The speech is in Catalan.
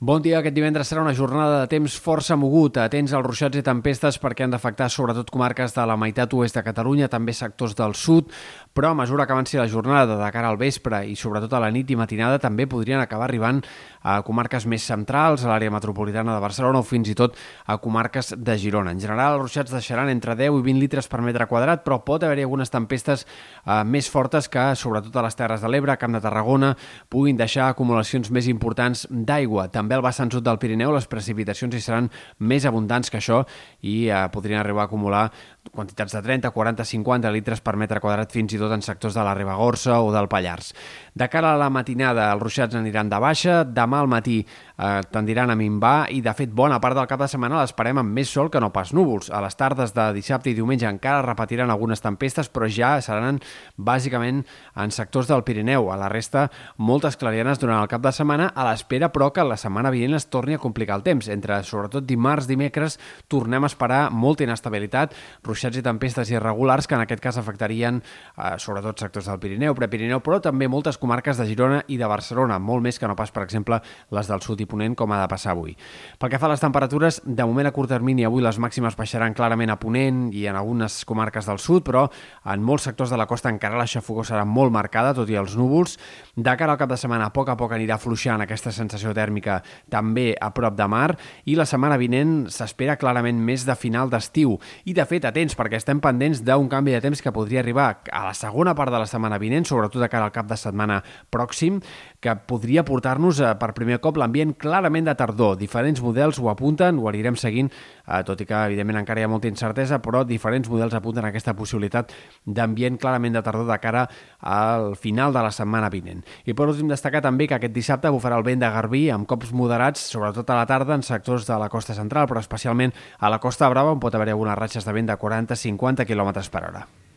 Bon dia. Aquest divendres serà una jornada de temps força mogut. Atents als ruixats i tempestes perquè han d'afectar sobretot comarques de la meitat oest de Catalunya, també sectors del sud, però a mesura que avanci la jornada de cara al vespre i sobretot a la nit i matinada també podrien acabar arribant a comarques més centrals, a l'àrea metropolitana de Barcelona o fins i tot a comarques de Girona. En general, els ruixats deixaran entre 10 i 20 litres per metre quadrat, però pot haver-hi algunes tempestes eh, més fortes que, sobretot a les Terres de l'Ebre, Camp de Tarragona, puguin deixar acumulacions més importants d'aigua. També al vessant sud del Pirineu les precipitacions hi seran més abundants que això i eh, podrien arribar a acumular quantitats de 30, 40, 50 litres per metre quadrat fins i tot en sectors de la Ribagorça o del Pallars. De cara a la matinada, els ruixats aniran de baixa, demà al matí eh, tendiran a minvar i, de fet, bona part del cap de setmana l'esperem amb més sol que no pas núvols. A les tardes de dissabte i diumenge encara repetiran algunes tempestes, però ja seran bàsicament en sectors del Pirineu. A la resta, moltes clarianes durant el cap de setmana, a l'espera, però, que la setmana vinent es torni a complicar el temps. Entre, sobretot, dimarts, dimecres, tornem a esperar molta inestabilitat, ruixats i tempestes irregulars que en aquest cas afectarien eh, sobretot sectors del Pirineu, Prepirineu, però també moltes comarques de Girona i de Barcelona, molt més que no pas, per exemple, les del sud i ponent, com ha de passar avui. Pel que fa a les temperatures, de moment a curt termini avui les màximes baixaran clarament a ponent i en algunes comarques del sud, però en molts sectors de la costa encara la xafogó serà molt marcada, tot i els núvols. De cara al cap de setmana, a poc a poc anirà fluixant aquesta sensació tèrmica també a prop de mar i la setmana vinent s'espera clarament més de final d'estiu. I, de fet, atents, perquè estem pendents d'un canvi de temps que podria arribar a la segona part de la setmana vinent, sobretot de cara al cap de setmana pròxim, que podria portar-nos eh, per primer cop l'ambient clarament de tardor. Diferents models ho apunten, ho anirem seguint, eh, tot i que evidentment encara hi ha molta incertesa, però diferents models apunten aquesta possibilitat d'ambient clarament de tardor de cara al final de la setmana vinent. I per últim destacar també que aquest dissabte bufarà el vent de Garbí amb cops moderats, sobretot a la tarda en sectors de la costa central, però especialment a la costa brava on pot haver algunes ratxes de vent de 40-50 km per hora.